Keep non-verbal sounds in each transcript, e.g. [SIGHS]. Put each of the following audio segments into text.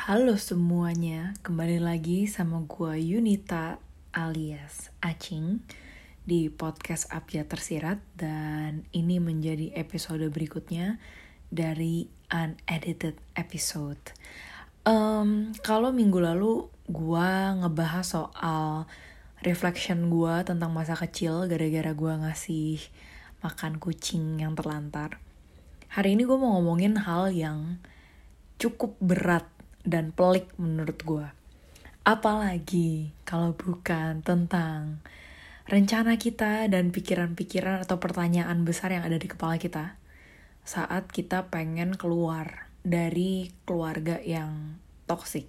Halo semuanya, kembali lagi sama gue Yunita alias Acing di podcast Abjad Tersirat dan ini menjadi episode berikutnya dari unedited episode. Um, kalau minggu lalu gue ngebahas soal reflection gue tentang masa kecil gara-gara gue ngasih makan kucing yang terlantar. Hari ini gue mau ngomongin hal yang cukup berat dan pelik menurut gue. Apalagi kalau bukan tentang rencana kita dan pikiran-pikiran atau pertanyaan besar yang ada di kepala kita saat kita pengen keluar dari keluarga yang toksik.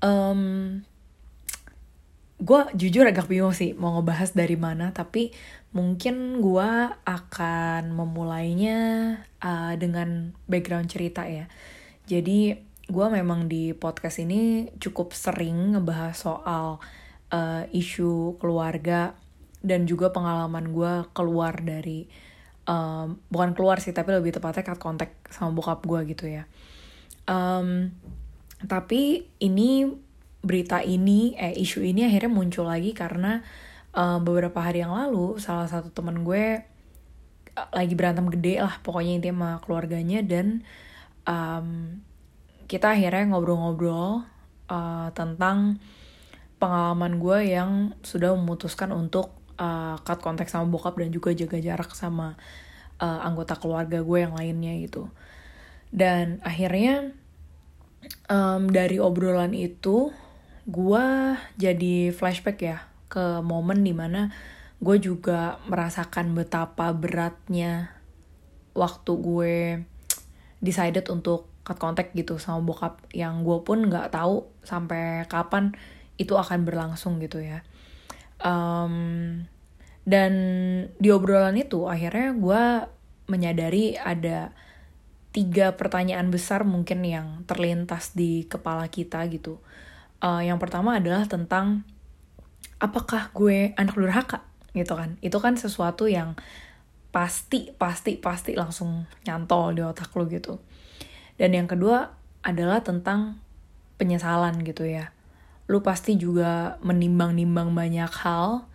Um, gue jujur agak bingung sih mau ngebahas dari mana, tapi mungkin gue akan memulainya uh, dengan background cerita ya. Jadi gue memang di podcast ini cukup sering ngebahas soal uh, isu keluarga dan juga pengalaman gue keluar dari um, bukan keluar sih tapi lebih tepatnya cut kontak sama bokap gue gitu ya. Um, tapi ini berita ini eh isu ini akhirnya muncul lagi karena uh, beberapa hari yang lalu salah satu teman gue lagi berantem gede lah pokoknya intinya sama keluarganya dan um, kita akhirnya ngobrol-ngobrol uh, tentang pengalaman gue yang sudah memutuskan untuk uh, cut kontak sama bokap dan juga jaga jarak sama uh, anggota keluarga gue yang lainnya gitu. Dan akhirnya um, dari obrolan itu gue jadi flashback ya ke momen di mana gue juga merasakan betapa beratnya waktu gue decided untuk cut contact gitu sama bokap yang gue pun nggak tahu sampai kapan itu akan berlangsung gitu ya. Um, dan di obrolan itu akhirnya gue menyadari ada tiga pertanyaan besar mungkin yang terlintas di kepala kita gitu. Uh, yang pertama adalah tentang apakah gue anak durhaka? Gitu kan. Itu kan sesuatu yang pasti pasti pasti langsung nyantol di otak lo gitu dan yang kedua adalah tentang penyesalan gitu ya. Lu pasti juga menimbang-nimbang banyak hal.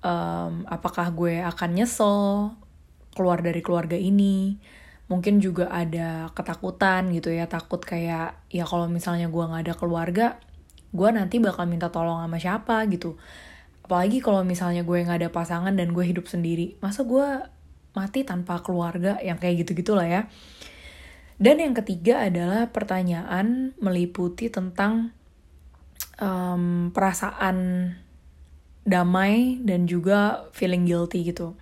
Um, apakah gue akan nyesel keluar dari keluarga ini? Mungkin juga ada ketakutan gitu ya, takut kayak ya kalau misalnya gue nggak ada keluarga, gue nanti bakal minta tolong sama siapa gitu. Apalagi kalau misalnya gue nggak ada pasangan dan gue hidup sendiri, masa gue mati tanpa keluarga yang kayak gitu-gitu lah ya. Dan yang ketiga adalah pertanyaan meliputi tentang um, perasaan damai dan juga feeling guilty gitu.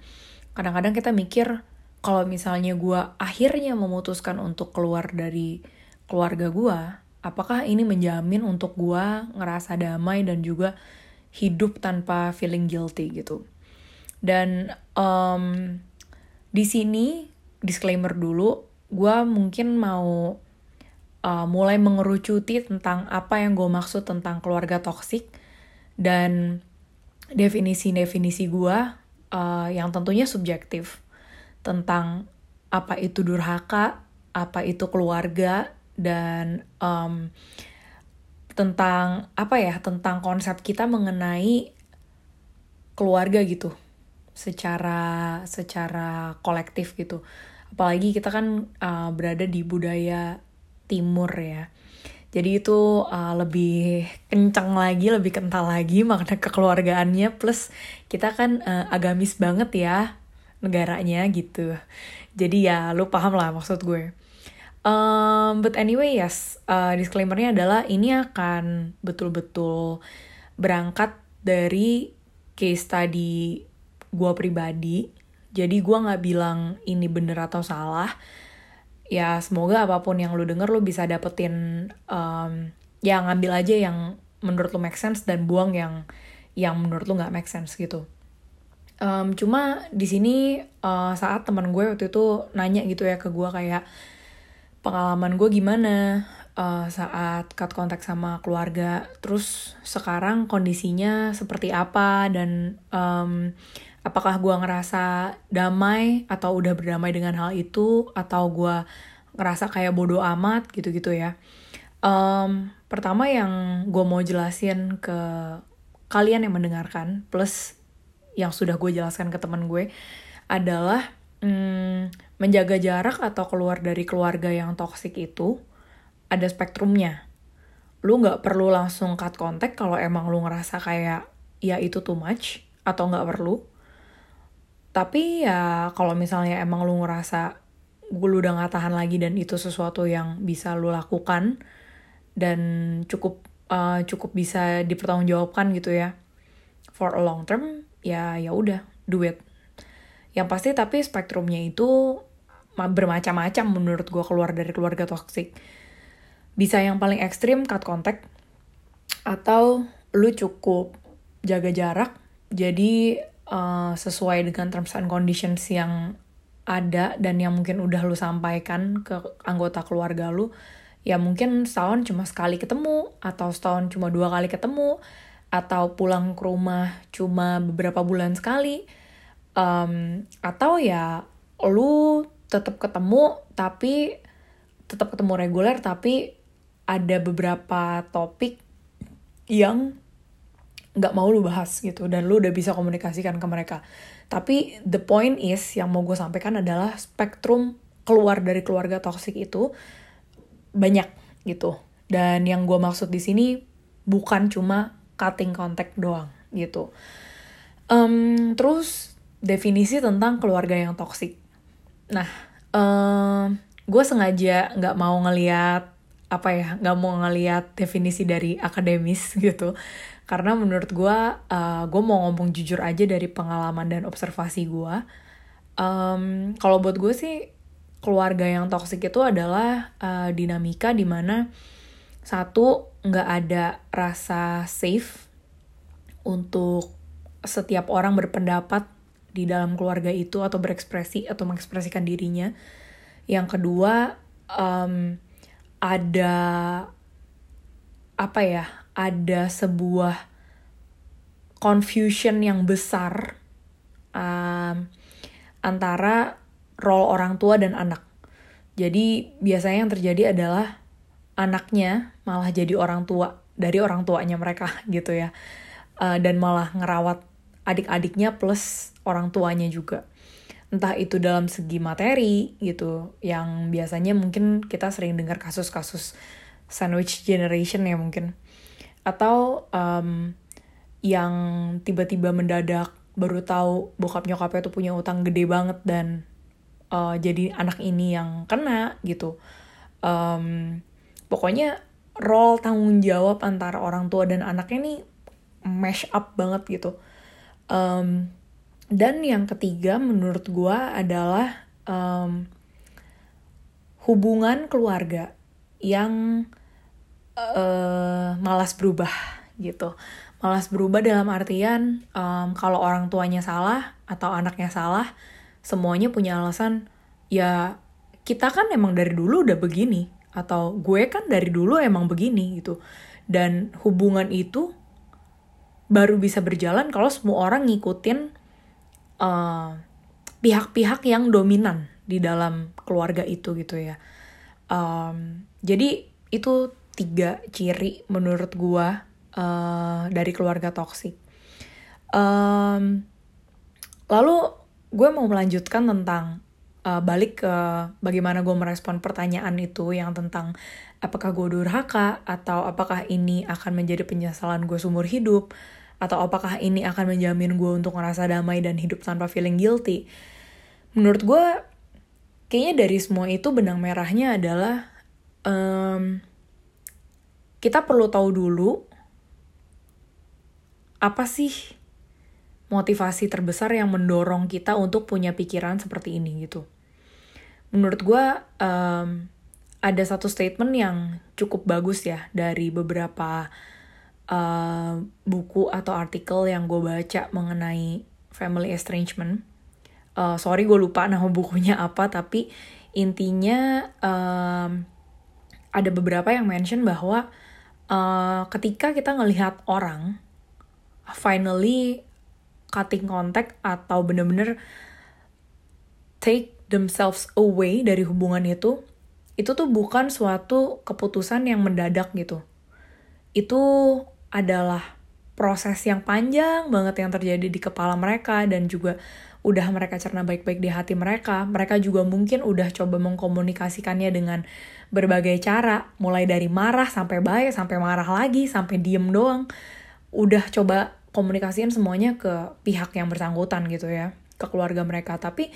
Kadang-kadang kita mikir kalau misalnya gue akhirnya memutuskan untuk keluar dari keluarga gue, apakah ini menjamin untuk gue ngerasa damai dan juga hidup tanpa feeling guilty gitu. Dan um, di sini disclaimer dulu, gue mungkin mau uh, mulai mengerucuti tentang apa yang gue maksud tentang keluarga toksik dan definisi-definisi gue uh, yang tentunya subjektif tentang apa itu durhaka, apa itu keluarga dan um, tentang apa ya tentang konsep kita mengenai keluarga gitu secara secara kolektif gitu apalagi kita kan uh, berada di budaya timur ya. Jadi itu uh, lebih kencang lagi lebih kental lagi [LAUGHS] makna kekeluargaannya. Plus kita kan uh, agamis banget ya negaranya gitu. Jadi ya lu paham lah maksud gue. Um, but anyway yes uh, disclaimernya adalah ini akan betul-betul berangkat dari case study gue pribadi jadi gue gak bilang ini bener atau salah. Ya semoga apa pun yang lu denger lu bisa dapetin um, ya ngambil aja yang menurut lu make sense dan buang yang yang menurut lu nggak make sense gitu. Um, cuma di sini uh, saat teman gue waktu itu nanya gitu ya ke gue kayak pengalaman gue gimana uh, saat cut kontak sama keluarga, terus sekarang kondisinya seperti apa dan um, apakah gue ngerasa damai atau udah berdamai dengan hal itu atau gue ngerasa kayak bodoh amat gitu-gitu ya Um, pertama yang gue mau jelasin ke kalian yang mendengarkan, plus yang sudah gue jelaskan ke teman gue, adalah hmm, menjaga jarak atau keluar dari keluarga yang toksik itu ada spektrumnya. Lu nggak perlu langsung cut kontak kalau emang lu ngerasa kayak ya itu too much atau nggak perlu. Tapi ya kalau misalnya emang lu ngerasa gue udah gak tahan lagi dan itu sesuatu yang bisa lu lakukan dan cukup uh, cukup bisa dipertanggungjawabkan gitu ya for a long term ya ya udah do yang pasti tapi spektrumnya itu bermacam-macam menurut gue keluar dari keluarga toxic. Bisa yang paling ekstrim cut contact atau lu cukup jaga jarak jadi uh, sesuai dengan terms and conditions yang ada dan yang mungkin udah lu sampaikan ke anggota keluarga lu ya mungkin setahun cuma sekali ketemu atau setahun cuma dua kali ketemu atau pulang ke rumah cuma beberapa bulan sekali. Um, atau ya lu tetap ketemu tapi tetap ketemu reguler tapi ada beberapa topik yang nggak mau lu bahas gitu dan lu udah bisa komunikasikan ke mereka. Tapi the point is yang mau gue sampaikan adalah spektrum keluar dari keluarga toksik itu banyak gitu. Dan yang gue maksud di sini bukan cuma cutting contact doang gitu. Um, terus definisi tentang keluarga yang toksik nah um, gue sengaja nggak mau ngeliat apa ya nggak mau ngeliat definisi dari akademis [LAUGHS] gitu karena menurut gue uh, gue mau ngomong jujur aja dari pengalaman dan observasi gue um, kalau buat gue sih keluarga yang toksik itu adalah uh, dinamika di mana satu nggak ada rasa safe untuk setiap orang berpendapat di dalam keluarga itu atau berekspresi atau mengekspresikan dirinya. Yang kedua um, ada apa ya ada sebuah confusion yang besar um, antara role orang tua dan anak. Jadi biasanya yang terjadi adalah anaknya malah jadi orang tua dari orang tuanya mereka [LAUGHS] gitu ya, uh, dan malah ngerawat adik-adiknya plus orang tuanya juga. Entah itu dalam segi materi gitu, yang biasanya mungkin kita sering dengar kasus-kasus sandwich generation ya mungkin atau um, yang tiba-tiba mendadak baru tahu bokap nyokapnya tuh punya utang gede banget dan uh, jadi anak ini yang kena gitu. Um, pokoknya role tanggung jawab antara orang tua dan anaknya nih mash up banget gitu. Um, dan yang ketiga menurut gue adalah um, hubungan keluarga yang uh, malas berubah gitu. Malas berubah dalam artian um, kalau orang tuanya salah atau anaknya salah semuanya punya alasan ya kita kan emang dari dulu udah begini atau gue kan dari dulu emang begini gitu. Dan hubungan itu baru bisa berjalan kalau semua orang ngikutin uh, pihak-pihak yang dominan di dalam keluarga itu gitu ya. Um, jadi itu tiga ciri menurut gue uh, dari keluarga toksik. Um, lalu gue mau melanjutkan tentang uh, balik ke bagaimana gue merespon pertanyaan itu yang tentang apakah gue durhaka atau apakah ini akan menjadi penyesalan gue seumur hidup atau apakah ini akan menjamin gue untuk ngerasa damai dan hidup tanpa feeling guilty. Menurut gue kayaknya dari semua itu benang merahnya adalah um, kita perlu tahu dulu apa sih motivasi terbesar yang mendorong kita untuk punya pikiran seperti ini gitu. Menurut gue um, ada satu statement yang cukup bagus ya dari beberapa uh, buku atau artikel yang gue baca mengenai family estrangement. Uh, sorry gue lupa nama [LAUGHS] bukunya apa tapi intinya um, ada beberapa yang mention bahwa uh, ketika kita ngelihat orang finally cutting contact atau bener-bener take themselves away dari hubungan itu itu tuh bukan suatu keputusan yang mendadak gitu. Itu adalah proses yang panjang banget yang terjadi di kepala mereka dan juga udah mereka cerna baik-baik di hati mereka. Mereka juga mungkin udah coba mengkomunikasikannya dengan berbagai cara, mulai dari marah sampai baik, sampai marah lagi, sampai diem doang. Udah coba komunikasiin semuanya ke pihak yang bersangkutan gitu ya, ke keluarga mereka. Tapi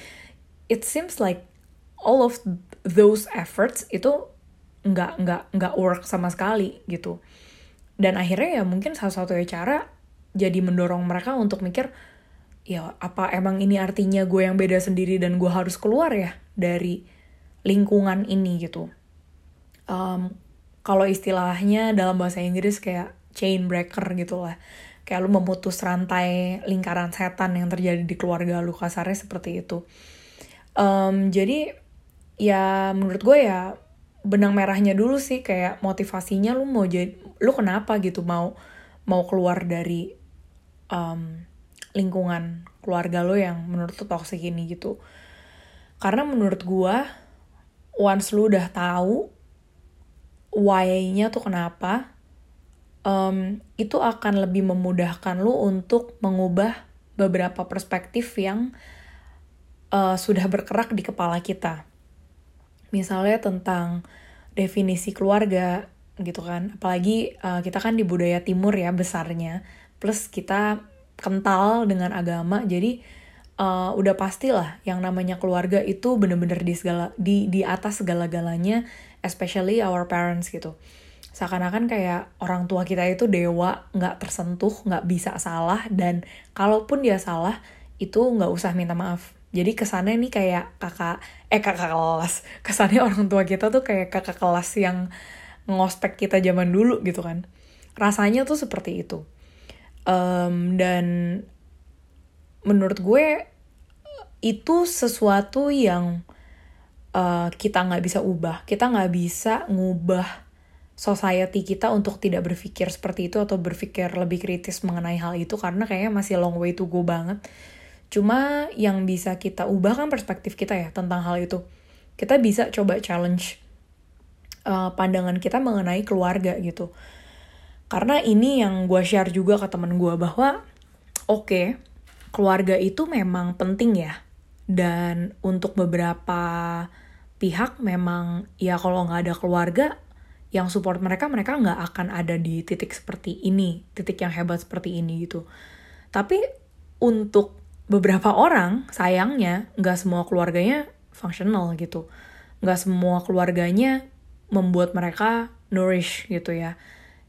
it seems like all of those efforts itu nggak nggak nggak work sama sekali gitu dan akhirnya ya mungkin salah satu cara jadi mendorong mereka untuk mikir ya apa emang ini artinya gue yang beda sendiri dan gue harus keluar ya dari lingkungan ini gitu um, kalau istilahnya dalam bahasa Inggris kayak chain breaker gitu lah. Kayak lu memutus rantai lingkaran setan yang terjadi di keluarga lu kasarnya seperti itu. Um, jadi ya menurut gue ya benang merahnya dulu sih kayak motivasinya lu mau jadi lu kenapa gitu mau mau keluar dari um, lingkungan keluarga lo yang menurut tuh toxic ini gitu. Karena menurut gua once lu udah tahu why-nya tuh kenapa um, itu akan lebih memudahkan lu untuk mengubah beberapa perspektif yang uh, sudah berkerak di kepala kita. Misalnya tentang definisi keluarga gitu kan. Apalagi uh, kita kan di budaya timur ya besarnya. Plus kita kental dengan agama jadi uh, udah pastilah yang namanya keluarga itu bener-bener di segala di di atas segala-galanya especially our parents gitu. Seakan-akan kayak orang tua kita itu dewa nggak tersentuh nggak bisa salah dan kalaupun dia salah itu nggak usah minta maaf. Jadi kesannya nih kayak kakak eh kakak kelas. [LAUGHS] Kesannya orang tua kita tuh kayak kakak kelas yang ngospek kita zaman dulu gitu kan. Rasanya tuh seperti itu. Um, dan menurut gue itu sesuatu yang uh, kita nggak bisa ubah kita nggak bisa ngubah society kita untuk tidak berpikir seperti itu atau berpikir lebih kritis mengenai hal itu karena kayaknya masih long way to go banget Cuma yang bisa kita ubah kan perspektif kita ya tentang hal itu. Kita bisa coba challenge uh, pandangan kita mengenai keluarga gitu. Karena ini yang gue share juga ke temen gue bahwa oke okay, keluarga itu memang penting ya. Dan untuk beberapa pihak memang ya kalau nggak ada keluarga yang support mereka mereka nggak akan ada di titik seperti ini titik yang hebat seperti ini gitu. Tapi untuk beberapa orang sayangnya nggak semua keluarganya fungsional gitu. Nggak semua keluarganya membuat mereka nourish gitu ya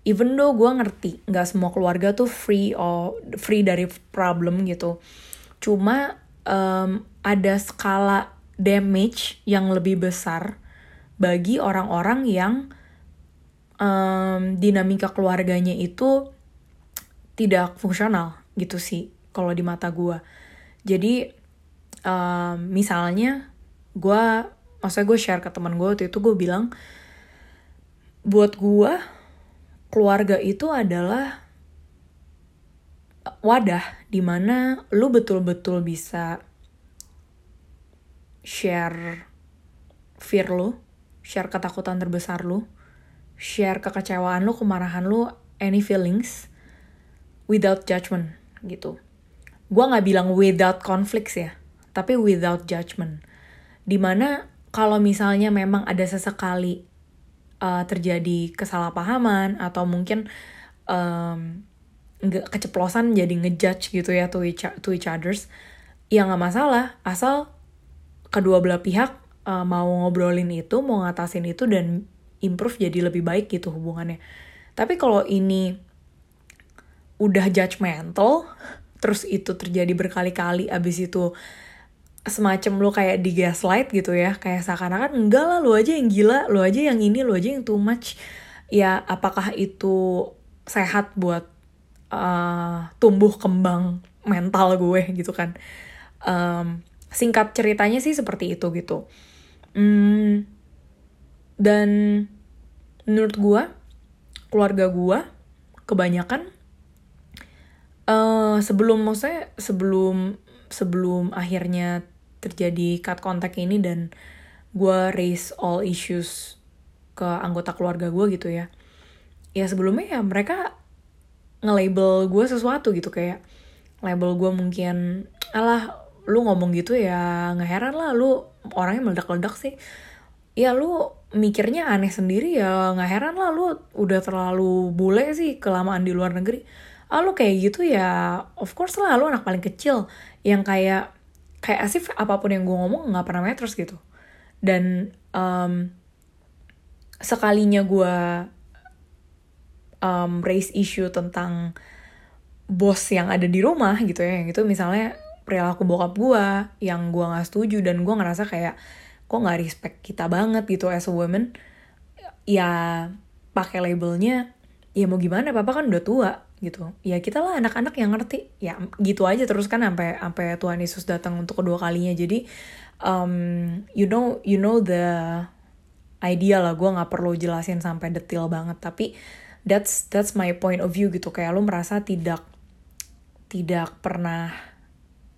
even though gue ngerti nggak semua keluarga tuh free or free dari problem gitu. Cuma um, ada skala damage yang lebih besar bagi orang-orang yang um, dinamika keluarganya itu tidak fungsional gitu sih kalau di mata gue jadi um, misalnya gue maksudnya gue share ke teman gue waktu itu gue bilang buat gue keluarga itu adalah wadah di mana lu betul-betul bisa share fear lu, share ketakutan terbesar lu, share kekecewaan lu, kemarahan lu, any feelings without judgment gitu gue nggak bilang without conflicts ya, tapi without judgment. Di mana kalau misalnya memang ada sesekali uh, terjadi kesalahpahaman atau mungkin um, keceplosan jadi ngejudge gitu ya to each, to each others, ya nggak masalah asal kedua belah pihak uh, mau ngobrolin itu, mau ngatasin itu dan improve jadi lebih baik gitu hubungannya. Tapi kalau ini udah judgmental, terus itu terjadi berkali-kali abis itu semacam lo kayak di gaslight gitu ya. Kayak seakan-akan enggak lah lo aja yang gila lo aja yang ini lo aja yang too much. Ya apakah itu sehat buat uh, tumbuh kembang mental gue gitu kan? Um, singkat ceritanya sih seperti itu gitu. Hmm, dan menurut gue keluarga gue kebanyakan uh, sebelum maksudnya sebelum sebelum akhirnya terjadi cut kontak ini dan gue raise all issues ke anggota keluarga gue gitu ya. Ya sebelumnya ya mereka nge-label gue sesuatu gitu kayak label gue mungkin alah lu ngomong gitu ya nggak heran lah lu orangnya meledak-ledak sih. Ya lu mikirnya aneh sendiri ya nggak heran lah lu udah terlalu bule sih kelamaan di luar negeri. Ah lu kayak gitu ya of course lah lu anak paling kecil. Yang kayak kayak asif apa pun yang gue ngomong nggak pernah matters gitu. Dan um, sekalinya gue um, raise issue tentang bos yang ada di rumah gitu ya yang itu misalnya perilaku bokap gue yang gue nggak setuju dan gue ngerasa kayak kok nggak respect kita banget gitu as a woman? Ya pakai labelnya ya mau gimana papa kan udah tua gitu. Ya kita lah anak-anak yang ngerti. Ya gitu aja terus kan sampai sampai Tuhan Yesus datang untuk kedua kalinya. Jadi um, you know you know the idea lah. Gue nggak perlu jelasin sampai detail banget. Tapi that's that's my point of view gitu. Kayak lo merasa tidak tidak pernah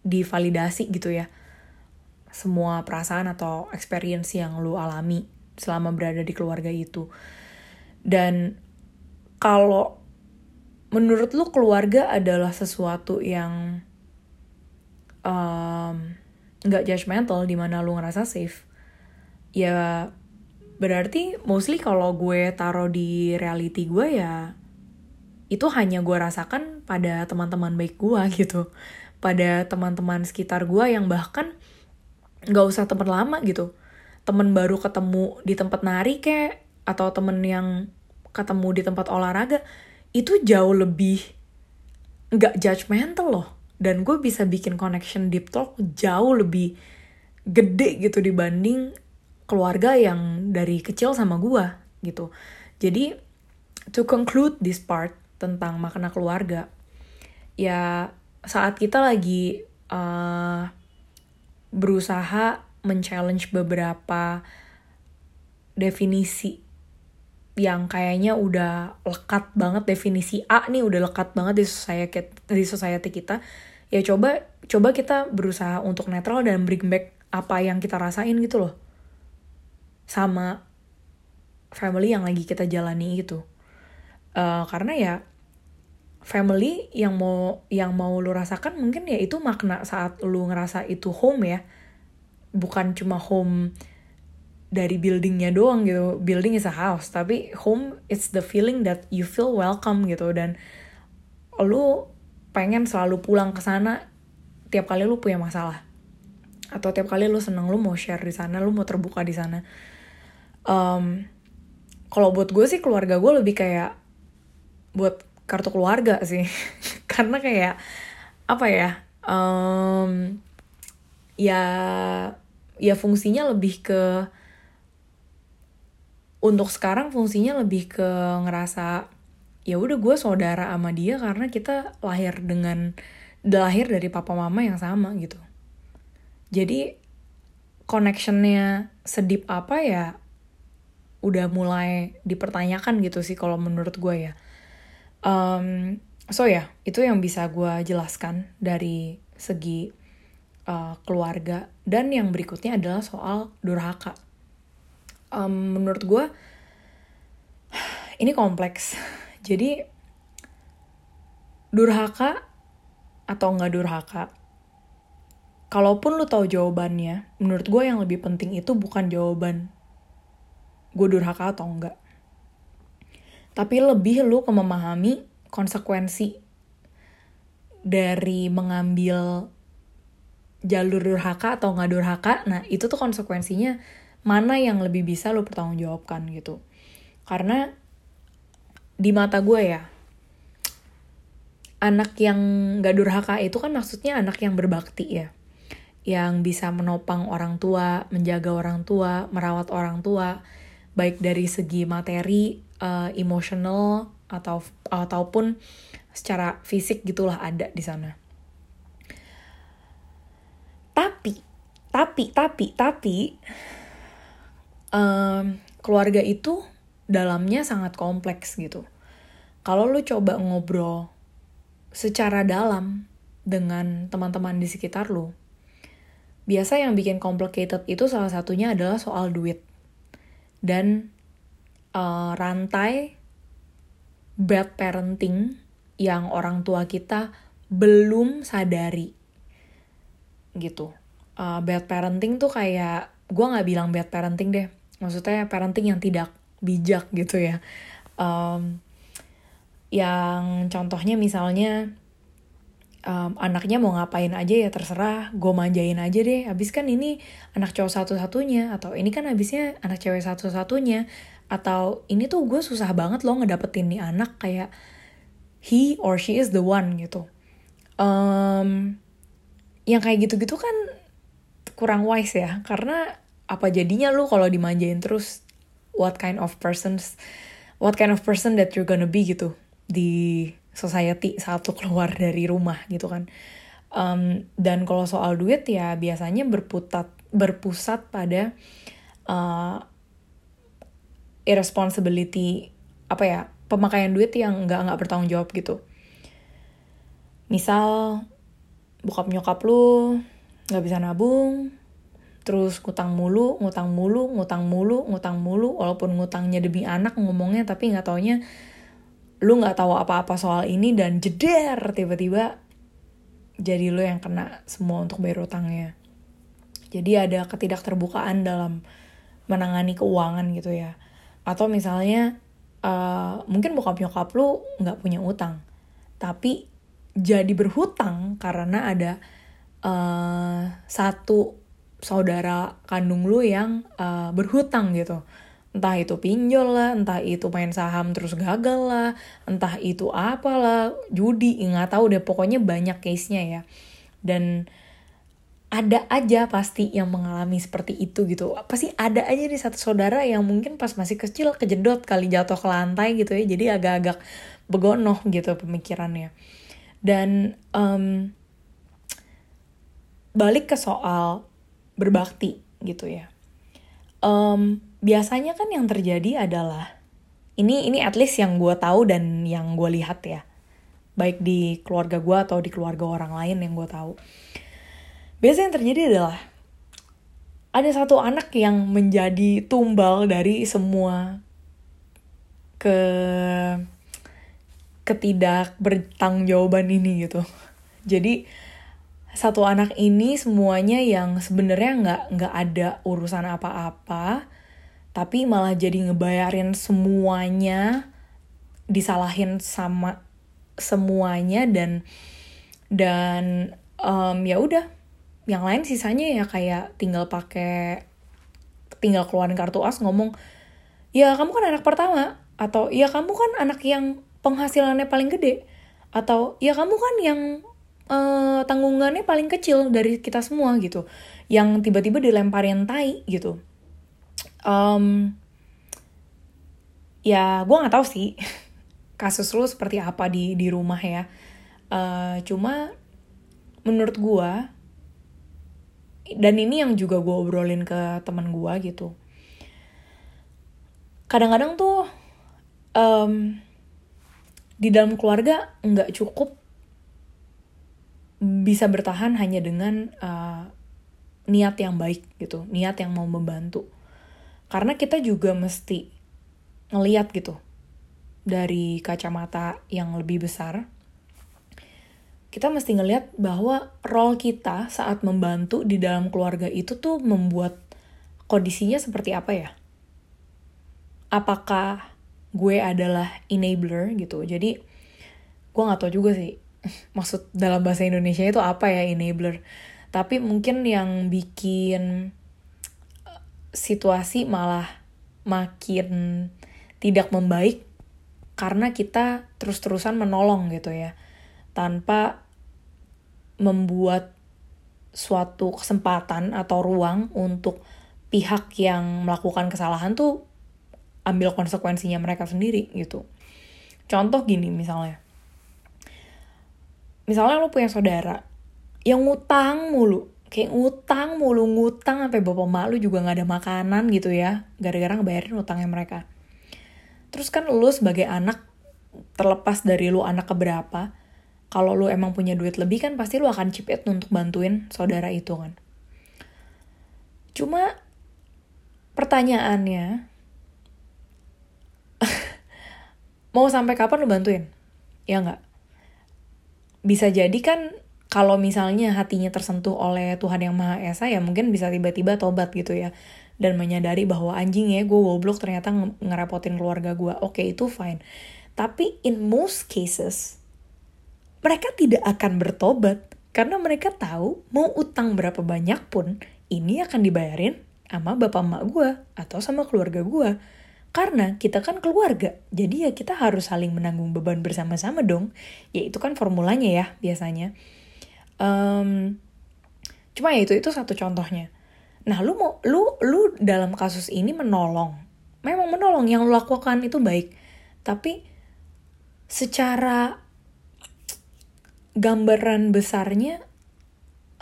divalidasi gitu ya. Semua perasaan atau experience yang lo alami selama berada di keluarga itu. Dan kalau menurut lu keluarga adalah sesuatu yang nggak um, judgmental di mana lu ngerasa safe. Ya berarti mostly kalau gue taruh di reality gue ya itu hanya gue rasakan pada teman-teman baik gue [LAUGHS] gitu. Pada teman-teman sekitar gue yang bahkan nggak usah temen lama gitu. Temen baru ketemu di tempat nari kayak atau temen yang ketemu di tempat olahraga itu jauh lebih nggak judgmental loh. Dan gue bisa bikin connection deep talk jauh lebih gede gitu dibanding keluarga yang dari kecil sama gue gitu. Jadi to conclude this part tentang makna keluarga ya saat kita lagi uh, berusaha men-challenge beberapa definisi yang kayaknya udah lekat banget definisi A nih udah lekat banget di society di society kita. Ya coba coba kita berusaha untuk netral dan bring back apa yang kita rasain gitu loh. Sama family yang lagi kita jalani itu uh, karena ya family yang mau yang mau lu rasakan mungkin ya itu makna saat lu ngerasa itu home ya. Bukan cuma home dari buildingnya doang gitu. Building is a house tapi home it's the feeling that you feel welcome gitu. Dan lu pengen selalu pulang ke sana tiap kali lu punya masalah. Atau tiap kali lu seneng lu mau share di sana lu mau terbuka di sana. Um, kalau buat gue sih keluarga gue lebih kayak buat kartu keluarga sih. [LAUGHS] Karena kayak apa ya um, ya ya fungsinya lebih ke untuk sekarang fungsinya lebih ke ngerasa ya udah gue saudara sama dia karena kita lahir dengan lahir dari papa mama yang sama gitu. Jadi connectionnya sedip apa ya udah mulai dipertanyakan gitu sih kalau menurut gue ya. Um, so ya itu yang bisa gue jelaskan dari segi uh, keluarga. Dan yang berikutnya adalah soal durhaka um, menurut gue ini kompleks. Jadi durhaka atau nggak durhaka kalaupun lu tahu jawabannya menurut gue yang lebih penting itu bukan jawaban gue durhaka atau enggak tapi lebih lu ke memahami konsekuensi dari mengambil jalur durhaka atau nggak durhaka. Nah itu tuh konsekuensinya mana yang lebih bisa lo pertanggungjawabkan gitu. Karena di mata gue ya anak yang gak durhaka itu kan maksudnya anak yang berbakti ya. Yang bisa menopang orang tua menjaga orang tua merawat orang tua. Baik dari segi materi uh, emosional atau ataupun secara fisik gitulah ada di sana. Tapi tapi tapi tapi um, keluarga itu dalamnya sangat kompleks gitu. Kalau lu coba ngobrol secara dalam dengan teman-teman di sekitar lu, biasa yang bikin complicated itu salah satunya adalah soal duit dan uh, rantai bad parenting yang orang tua kita belum sadari gitu uh, bad parenting tuh kayak gue nggak bilang bad parenting deh maksudnya parenting yang tidak bijak gitu ya. Um, yang contohnya misalnya um, anaknya mau ngapain aja ya terserah gue manjain aja deh. Habis kan ini anak cowok satu-satunya atau ini kan habisnya anak cewek satu-satunya atau ini tuh gue susah banget loh ngedapetin nih anak kayak he or she is the one gitu. Um, yang kayak gitu-gitu kan kurang wise ya karena apa jadinya lu kalau dimanjain terus? What kind of persons what kind of person that you're gonna be gitu di society saat lu keluar dari rumah gitu kan. Um, dan kalau soal duit ya biasanya berputat berpusat pada uh, irresponsibility apa ya pemakaian duit yang nggak nggak bertanggung jawab gitu. Misal bokap nyokap lu nggak bisa nabung terus ngutang mulu, ngutang mulu, ngutang mulu, ngutang mulu, walaupun ngutangnya demi anak ngomongnya tapi nggak taunya lu nggak tahu apa-apa soal ini dan jeder tiba-tiba jadi lu yang kena semua untuk bayar utangnya. Jadi ada ketidakterbukaan dalam menangani keuangan gitu ya. Atau misalnya uh, mungkin bokap nyokap lu nggak punya utang, tapi jadi berhutang karena ada uh, satu saudara kandung lu yang uh, berhutang gitu entah itu pinjol lah, entah itu main saham terus gagal lah, entah itu apalah, judi, nggak tahu deh, pokoknya banyak case-nya ya. Dan ada aja pasti yang mengalami seperti itu gitu. Pasti ada aja nih satu saudara yang mungkin pas masih kecil kejedot kali jatuh ke lantai gitu ya, jadi agak-agak begonoh gitu pemikirannya. Dan um, balik ke soal berbakti gitu ya. Um, biasanya kan yang terjadi adalah ini ini at least yang gue tahu dan yang gue lihat ya. Baik di keluarga gue atau di keluarga orang lain yang gue tahu. Biasanya yang terjadi adalah ada satu anak yang menjadi tumbal dari semua ke ketidak bertanggung jawaban ini gitu. Jadi satu anak ini semuanya yang sebenarnya nggak nggak ada urusan apa-apa tapi malah jadi ngebayarin semuanya disalahin sama semuanya dan dan um, ya udah. Yang lain sisanya ya kayak tinggal pakai tinggal keluarin kartu as ngomong ya kamu kan anak pertama atau ya kamu kan anak yang penghasilannya paling gede atau ya kamu kan yang uh, tanggungannya paling kecil dari kita semua gitu. Yang tiba-tiba dilemparin tai gitu. Um, ya gue nggak tahu sih [LAUGHS] kasus lu seperti apa di di rumah ya. Uh, cuma menurut gue dan ini yang juga gue obrolin ke teman gue gitu. Kadang-kadang tuh um, di dalam keluarga nggak cukup bisa bertahan hanya dengan uh, niat yang baik gitu niat yang mau membantu karena kita juga mesti ngeliat gitu dari kacamata yang lebih besar. Kita mesti ngeliat bahwa role kita saat membantu di dalam keluarga itu tuh membuat kondisinya seperti apa ya? Apakah gue adalah enabler gitu? Jadi gue gak tau juga sih maksud dalam bahasa Indonesia itu apa ya enabler. Tapi mungkin yang bikin situasi malah makin tidak membaik karena kita terus-terusan menolong gitu ya tanpa membuat suatu kesempatan atau ruang untuk pihak yang melakukan kesalahan tuh ambil konsekuensinya mereka sendiri gitu. Contoh gini misalnya. Misalnya lo punya saudara yang ngutang mulu kayak ngutang mulu ngutang sampai bapak malu juga nggak ada makanan gitu ya gara-gara ngebayarin utangnya mereka. Terus kan lu sebagai anak terlepas dari lu anak keberapa kalau lu emang punya duit lebih kan pasti lu akan chip it untuk bantuin saudara itu kan. Cuma pertanyaannya [LAUGHS] mau sampai kapan lu bantuin? Ya nggak bisa jadi kan kalau misalnya hatinya tersentuh oleh Tuhan yang Maha Esa ya mungkin bisa tiba-tiba tobat gitu ya. Dan menyadari bahwa anjing ya gue goblok ternyata ngerepotin keluarga gue oke okay, itu fine. Tapi in most cases mereka tidak akan bertobat karena mereka tahu mau utang berapa banyak pun ini akan dibayarin sama bapak emak gue atau sama keluarga gue karena kita kan keluarga, jadi ya kita harus saling menanggung beban bersama-sama dong. Ya itu kan formulanya ya biasanya. Um, cuma ya itu itu satu contohnya. Nah lu mau lu lu dalam kasus ini menolong, memang menolong yang lu lakukan itu baik, tapi secara gambaran besarnya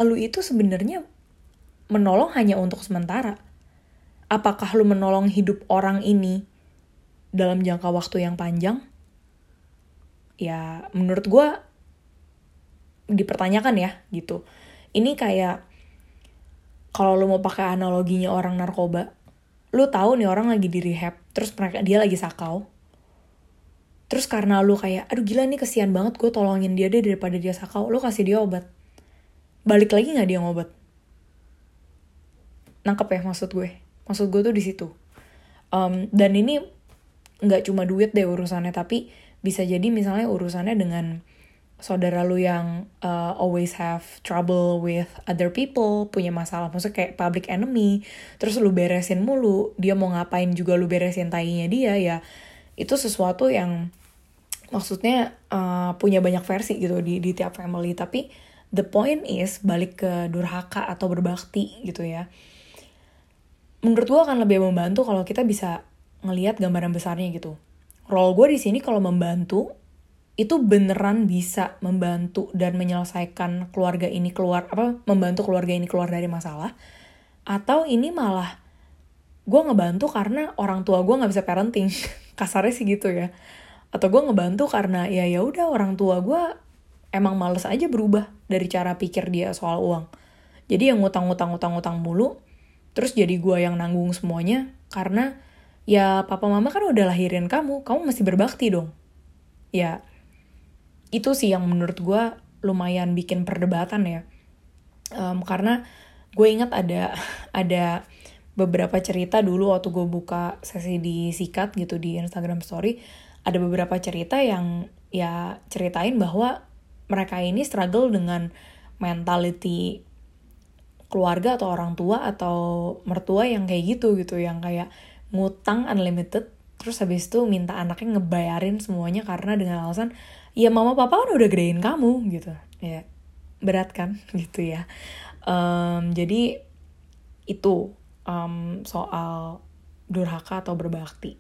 lu itu sebenarnya menolong hanya untuk sementara apakah lu menolong hidup orang ini dalam jangka waktu yang panjang? Ya, menurut gue dipertanyakan ya gitu. Ini kayak kalau lu mau pakai analoginya orang narkoba, lu tahu nih orang lagi di rehab, terus mereka dia lagi sakau. Terus karena lu kayak, aduh gila nih kesian banget gue tolongin dia deh daripada dia sakau, lu kasih dia obat. Balik lagi nggak dia ngobat? Nangkep ya maksud gue? Maksud gue tuh di situ. Um, dan ini nggak cuma duit deh urusannya tapi bisa jadi misalnya urusannya dengan saudara lu yang uh, always have trouble with other people, punya masalah, maksudnya kayak public enemy, terus lu beresin mulu, dia mau ngapain juga lu beresin tainya dia, ya itu sesuatu yang maksudnya uh, punya banyak versi gitu di, di tiap family, tapi the point is balik ke durhaka atau berbakti gitu ya menurut gue akan lebih membantu kalau kita bisa ngelihat gambaran besarnya gitu. Role gue di sini kalau membantu itu beneran bisa membantu dan menyelesaikan keluarga ini keluar apa membantu keluarga ini keluar dari masalah atau ini malah gue ngebantu karena orang tua gue nggak bisa parenting. [LAUGHS] Kasarnya sih gitu ya. Atau gue ngebantu karena ya ya udah orang tua gue emang males aja berubah dari cara pikir dia soal uang. Jadi yang ngutang-ngutang ngutang-ngutang mulu terus jadi gue yang nanggung semuanya karena ya papa mama kan udah lahirin kamu kamu masih berbakti dong. Ya itu sih yang menurut gue lumayan bikin perdebatan ya. Um, karena gue ingat ada [LAUGHS] ada beberapa cerita dulu waktu gue buka sesi di sikat gitu di Instagram Story ada beberapa cerita yang ya ceritain bahwa mereka ini struggle dengan mentality keluarga atau orang tua atau mertua yang kayak gitu gitu yang kayak ngutang unlimited terus habis itu minta anaknya ngebayarin semuanya karena dengan alasan ya mama papa kan udah gedein kamu gitu. Ya berat kan? [LAUGHS] Gitu ya. Um, jadi itu um, soal durhaka atau berbakti.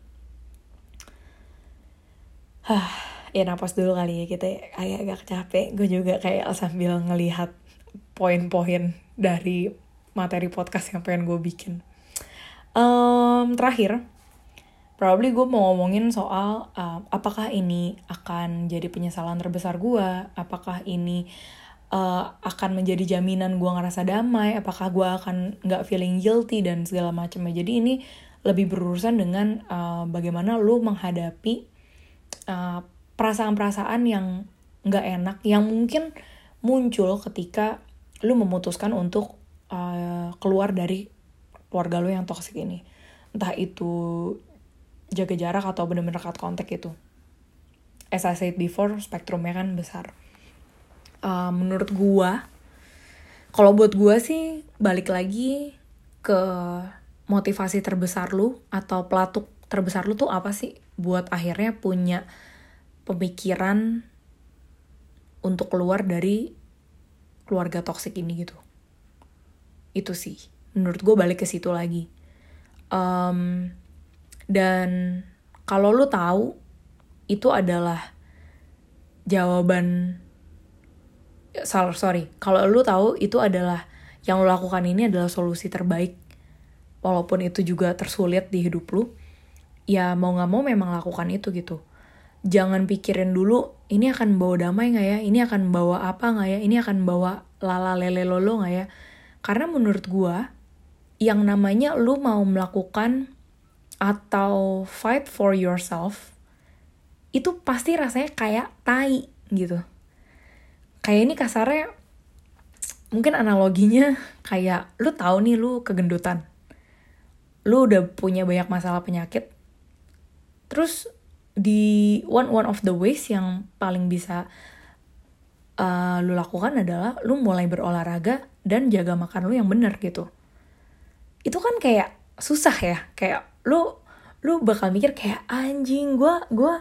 Hah, ya napas dulu kali ya kita kayak agak capek. Gue juga kayak sambil ngelihat poin-poin dari materi podcast yang pengen gue bikin. Um, terakhir, probably gue mau ngomongin soal uh, apakah ini akan jadi penyesalan terbesar gue, apakah ini uh, akan menjadi jaminan gue ngerasa damai, apakah gue akan nggak feeling guilty dan segala macamnya. Jadi ini lebih berurusan dengan uh, bagaimana lu menghadapi perasaan perasaan-perasaan yang nggak enak, yang mungkin muncul ketika lu memutuskan untuk uh, keluar dari keluarga lu yang toxic ini. Entah itu jaga jarak atau bener-bener cut kontak itu as I said before spektrumnya kan besar. Uh, menurut gua kalau buat gua sih balik lagi ke motivasi terbesar lu atau pelatuk terbesar lu tuh apa sih? Buat akhirnya punya pemikiran untuk keluar dari keluarga toxic ini gitu. Itu sih. Menurut gue balik ke situ lagi. Um, dan kalau lu tahu itu adalah jawaban sorry kalau lu tahu itu adalah yang lu lakukan ini adalah solusi terbaik. Walaupun itu juga tersulit di hidup lu ya mau nggak mau memang lakukan itu gitu jangan pikirin dulu ini akan bawa damai nggak ya ini akan bawa apa nggak ya ini akan bawa lala lele lolo nggak ya karena menurut gue yang namanya lu mau melakukan atau fight for yourself itu pasti rasanya kayak tai gitu. Kayak ini kasarnya mungkin analoginya [LAUGHS] kayak lu tahu nih lu kegendutan. Lu udah punya banyak masalah penyakit. Terus di one one of the ways yang paling bisa uh, lu lakukan adalah lu mulai berolahraga dan jaga makan lu yang bener gitu. Itu kan kayak susah ya, kayak lu lu bakal mikir kayak anjing gue gue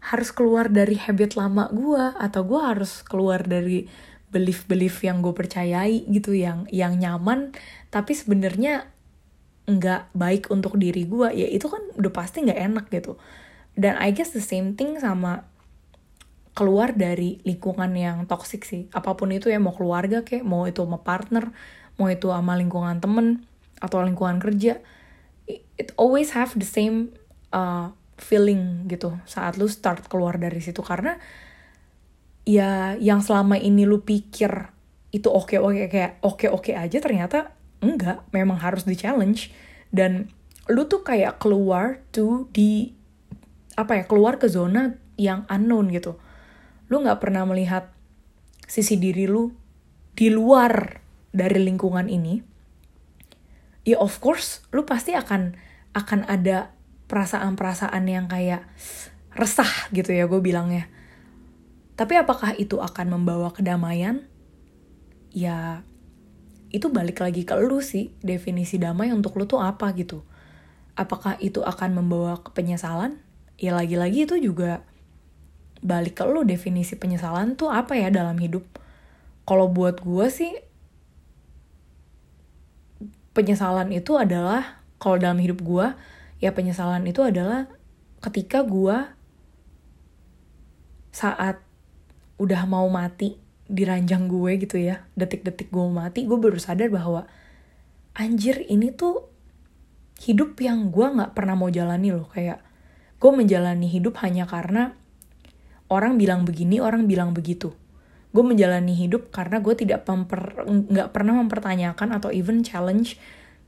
harus keluar dari habit lama gue atau gue harus keluar dari belief belief yang gue percayai gitu yang yang nyaman tapi sebenarnya nggak baik untuk diri gue ya itu kan udah pasti nggak enak gitu dan I guess the same thing sama keluar dari lingkungan yang toxic sih. Apa pun itu ya mau keluarga kayak mau itu sama partner mau itu sama lingkungan temen atau lingkungan kerja it always have the same uh, feeling gitu saat lu start keluar dari situ. Karena ya yang selama ini lu pikir itu oke oke kayak oke oke aja ternyata enggak. Memang harus di challenge dan lu tuh kayak keluar tuh di apa ya keluar ke zona yang unknown gitu lu nggak pernah melihat sisi diri lu di luar dari lingkungan ini ya of course lu pasti akan akan ada perasaan-perasaan yang kayak resah gitu ya gue bilangnya. Tapi apakah itu akan membawa kedamaian? Ya itu balik lagi ke lu sih definisi damai untuk lu tuh apa gitu. Apakah itu akan membawa ke penyesalan? Ya lagi-lagi itu juga balik ke lu definisi penyesalan tuh apa ya dalam hidup. Kalau buat gue sih penyesalan itu adalah kalau dalam hidup gue ya penyesalan itu adalah ketika gue saat udah mau mati di ranjang gue gitu ya detik-detik gue mati gue baru sadar bahwa anjir ini tuh hidup yang gue nggak pernah mau jalani loh kayak gue menjalani hidup hanya karena orang bilang begini orang bilang begitu. Gue menjalani hidup karena gue tidak nggak pernah mempertanyakan atau even challenge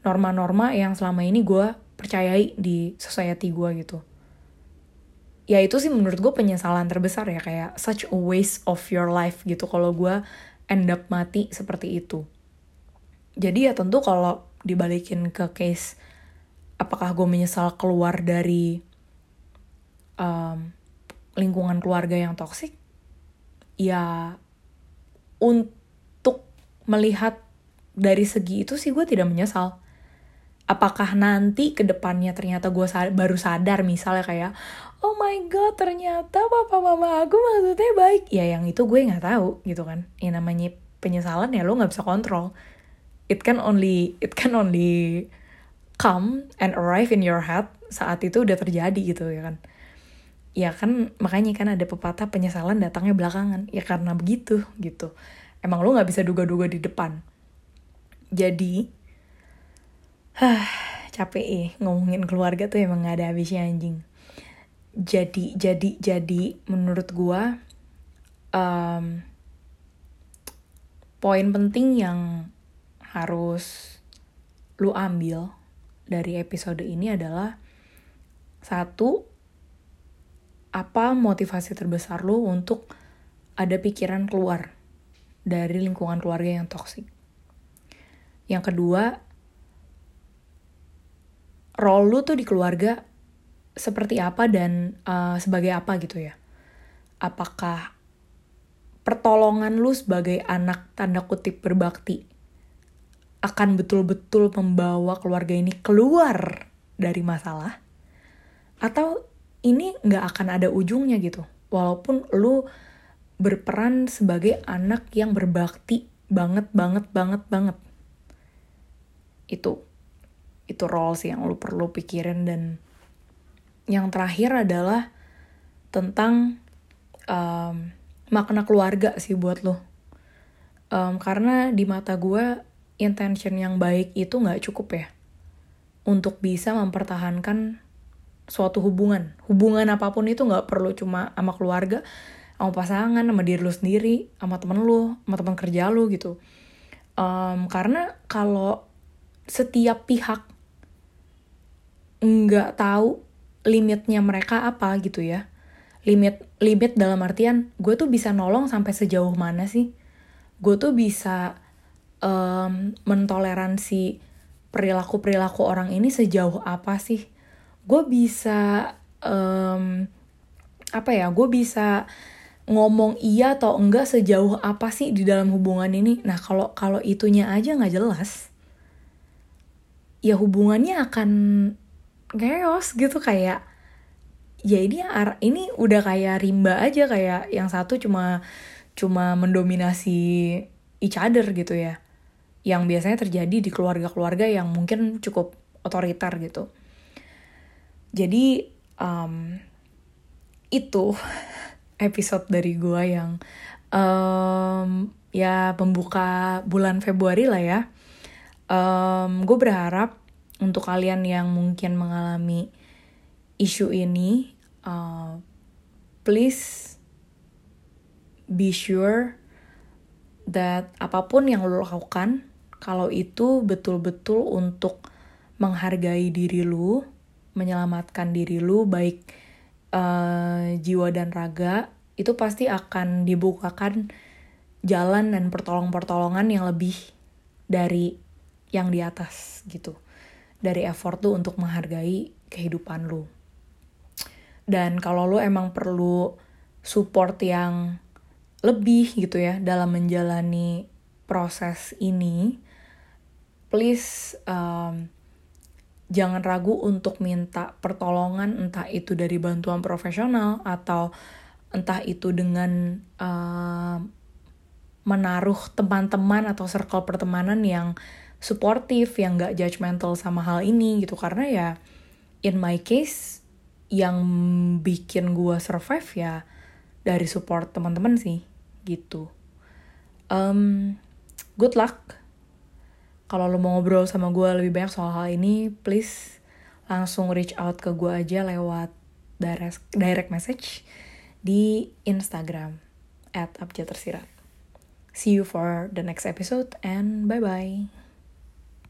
norma-norma yang selama ini gue percayai di society gue gitu. Ya itu sih menurut gue penyesalan terbesar ya kayak such a waste of your life gitu kalau gue end up mati seperti itu. Jadi ya tentu kalau dibalikin ke case apakah gue menyesal keluar dari um, lingkungan keluarga yang toksik ya untuk melihat dari segi itu sih gue tidak menyesal. Apakah nanti ke depannya ternyata gue sad baru sadar misalnya kayak oh my god ternyata papa mama aku maksudnya baik. Ya yang itu gue nggak tahu gitu kan. Ya namanya penyesalan ya lo nggak bisa kontrol. It can only it can only come and arrive in your head saat itu udah terjadi gitu ya kan ya kan makanya kan ada pepatah penyesalan datangnya belakangan. Ya karena begitu gitu. Emang lo nggak bisa duga-duga di depan. Jadi hah [SIGHS] capek eh ngomongin keluarga tuh emang gak ada habisnya anjing. Jadi jadi jadi menurut gua um, poin penting yang harus lu ambil dari episode ini adalah satu apa motivasi terbesar lu untuk ada pikiran keluar dari lingkungan keluarga yang toksik. Yang kedua, role lu tuh di keluarga seperti apa dan uh, sebagai apa gitu ya. Apakah pertolongan lu sebagai anak tanda kutip berbakti akan betul-betul membawa keluarga ini keluar dari masalah? Atau ini nggak akan ada ujungnya gitu? Walaupun lu berperan sebagai anak yang berbakti banget banget banget banget itu itu role sih yang lu perlu pikirin dan yang terakhir adalah tentang um, makna keluarga sih buat lo um, karena di mata gue intention yang baik itu nggak cukup ya untuk bisa mempertahankan suatu hubungan. Hubungan apa pun itu nggak perlu cuma sama keluarga sama pasangan sama diri lu sendiri sama temen lu sama teman kerja lu gitu. Um, karena kalau setiap pihak nggak tahu limitnya mereka apa gitu ya limit limit dalam artian gue tuh bisa nolong sampai sejauh mana sih? Gue tuh bisa um, mentoleransi perilaku perilaku orang ini sejauh apa sih gue bisa um, apa ya gue bisa ngomong iya atau enggak sejauh apa sih di dalam hubungan ini. Nah kalau kalau itunya aja nggak jelas ya hubungannya akan chaos gitu kayak ya ini ini udah kayak rimba aja kayak yang satu cuma cuma mendominasi each other gitu ya. Yang biasanya terjadi di keluarga-keluarga yang mungkin cukup otoriter gitu jadi um, itu [LAUGHS] episode dari gue yang um, ya pembuka bulan Februari lah ya. Um, gue berharap untuk kalian yang mungkin mengalami isu ini, uh, please be sure that apa pun yang lo lakukan, kalau itu betul-betul untuk menghargai diri lu, menyelamatkan diri lu, baik uh, jiwa dan raga itu pasti akan dibukakan jalan dan pertolong-pertolongan yang lebih dari yang di atas gitu. Dari effort tuh untuk menghargai kehidupan lu. Dan kalau lu emang perlu support yang lebih gitu ya dalam menjalani proses ini please um, jangan ragu untuk minta pertolongan entah itu dari bantuan profesional atau entah itu dengan uh, menaruh teman-teman atau circle pertemanan yang suportif yang gak judgmental sama hal ini gitu. Karena ya in my case yang bikin gue survive ya dari support teman-teman sih gitu. Um, good luck kalau lo mau ngobrol sama gue lebih banyak soal hal ini please langsung reach out ke gue aja lewat direct, direct message di Instagram at. See you for the next episode and bye-bye.